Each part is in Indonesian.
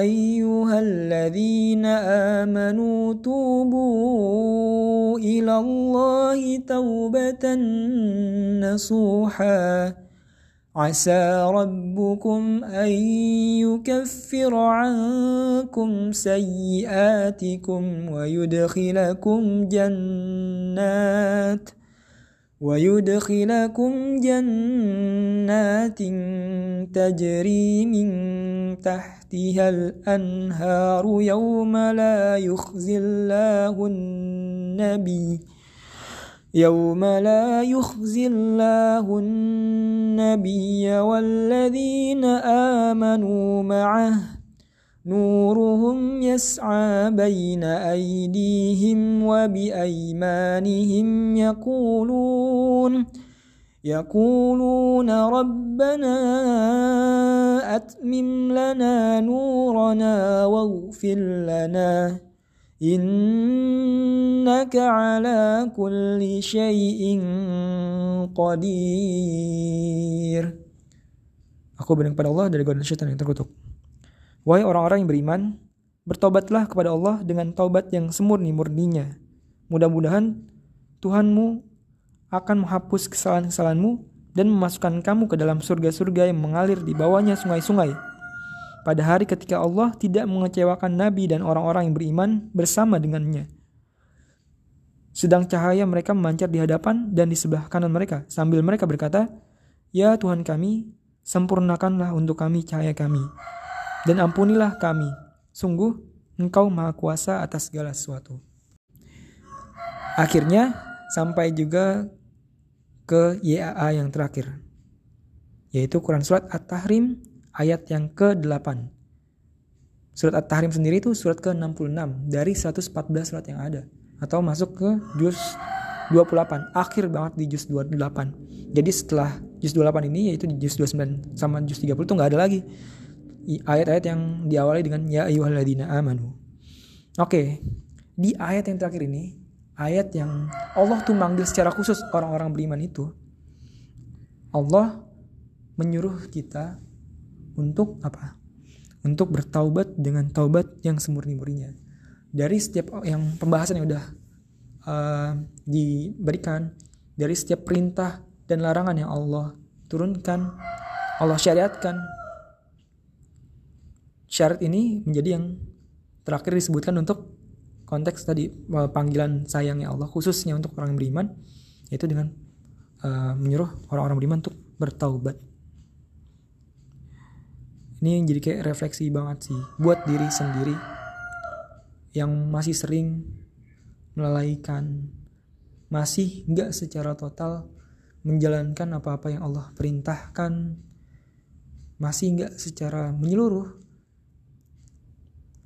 أيها الذين آمنوا توبوا إلى الله توبة نصوحا. عسى ربكم أن يكفر عنكم سيئاتكم ويدخلكم جنات ويدخلكم جنات تجري من تحتها الأنهار يوم لا يخزي الله النبي يوم لا يخزي الله النبي والذين آمنوا معه نورهم يسعى بين أيديهم وبأيمانهم يقولون يقولون ربنا أتمم لنا نورنا واغفر لنا إنك على كل شيء قدير Aku berdoa kepada Allah dari godaan syaitan yang terkutuk. Wahai orang-orang yang beriman, bertobatlah kepada Allah dengan taubat yang semurni-murninya. Mudah-mudahan Tuhanmu akan menghapus kesalahan-kesalahanmu dan memasukkan kamu ke dalam surga-surga yang mengalir di bawahnya sungai-sungai pada hari ketika Allah tidak mengecewakan Nabi dan orang-orang yang beriman bersama dengannya. Sedang cahaya mereka memancar di hadapan dan di sebelah kanan mereka, sambil mereka berkata, Ya Tuhan kami, sempurnakanlah untuk kami cahaya kami, dan ampunilah kami. Sungguh, Engkau maha kuasa atas segala sesuatu. Akhirnya, sampai juga ke YAA yang terakhir, yaitu Quran Surat At-Tahrim ayat yang ke-8. Surat At-Tahrim sendiri itu surat ke-66 dari 114 surat yang ada atau masuk ke juz 28, akhir banget di juz 28. Jadi setelah juz 28 ini yaitu di juz 29 sama juz 30 itu nggak ada lagi ayat-ayat yang diawali dengan ya ayyuhalladzina amanu. Oke, di ayat yang terakhir ini, ayat yang Allah tuh manggil secara khusus orang-orang beriman itu, Allah menyuruh kita untuk apa? Untuk bertaubat dengan taubat yang semurni-murninya. Dari setiap yang pembahasan yang udah uh, diberikan, dari setiap perintah dan larangan yang Allah turunkan, Allah syariatkan. Syarat ini menjadi yang terakhir disebutkan untuk konteks tadi uh, panggilan sayangnya Allah khususnya untuk orang beriman yaitu dengan uh, menyuruh orang-orang beriman untuk bertaubat. Ini yang jadi kayak refleksi banget sih buat diri sendiri yang masih sering melalaikan masih nggak secara total menjalankan apa-apa yang Allah perintahkan masih nggak secara menyeluruh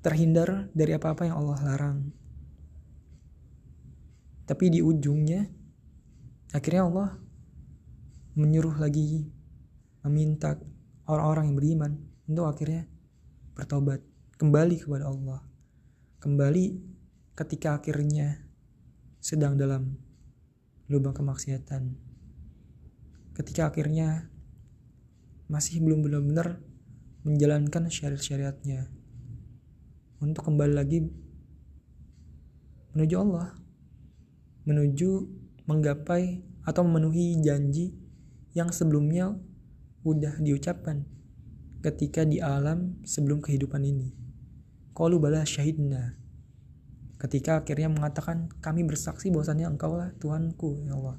terhindar dari apa-apa yang Allah larang. Tapi di ujungnya akhirnya Allah menyuruh lagi meminta orang-orang yang beriman untuk akhirnya bertobat kembali kepada Allah. Kembali ketika akhirnya sedang dalam lubang kemaksiatan. Ketika akhirnya masih belum benar-benar menjalankan syariat-syariatnya untuk kembali lagi menuju Allah menuju menggapai atau memenuhi janji yang sebelumnya udah diucapkan ketika di alam sebelum kehidupan ini. Qalu bala syahidna. Ketika akhirnya mengatakan kami bersaksi bahwasannya engkau lah Tuhanku ya Allah.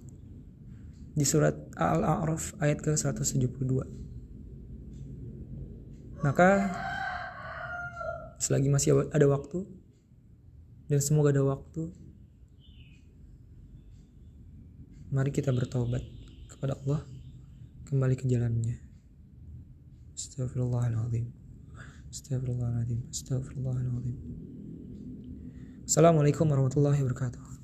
Di surat Al-A'raf ayat ke-172. Maka selagi masih ada waktu dan semoga ada waktu mari kita bertobat kepada Allah kembali ke jalannya. Astagfirullahaladzim Astagfirullahaladzim Astagfirullahaladzim Assalamualaikum warahmatullahi wabarakatuh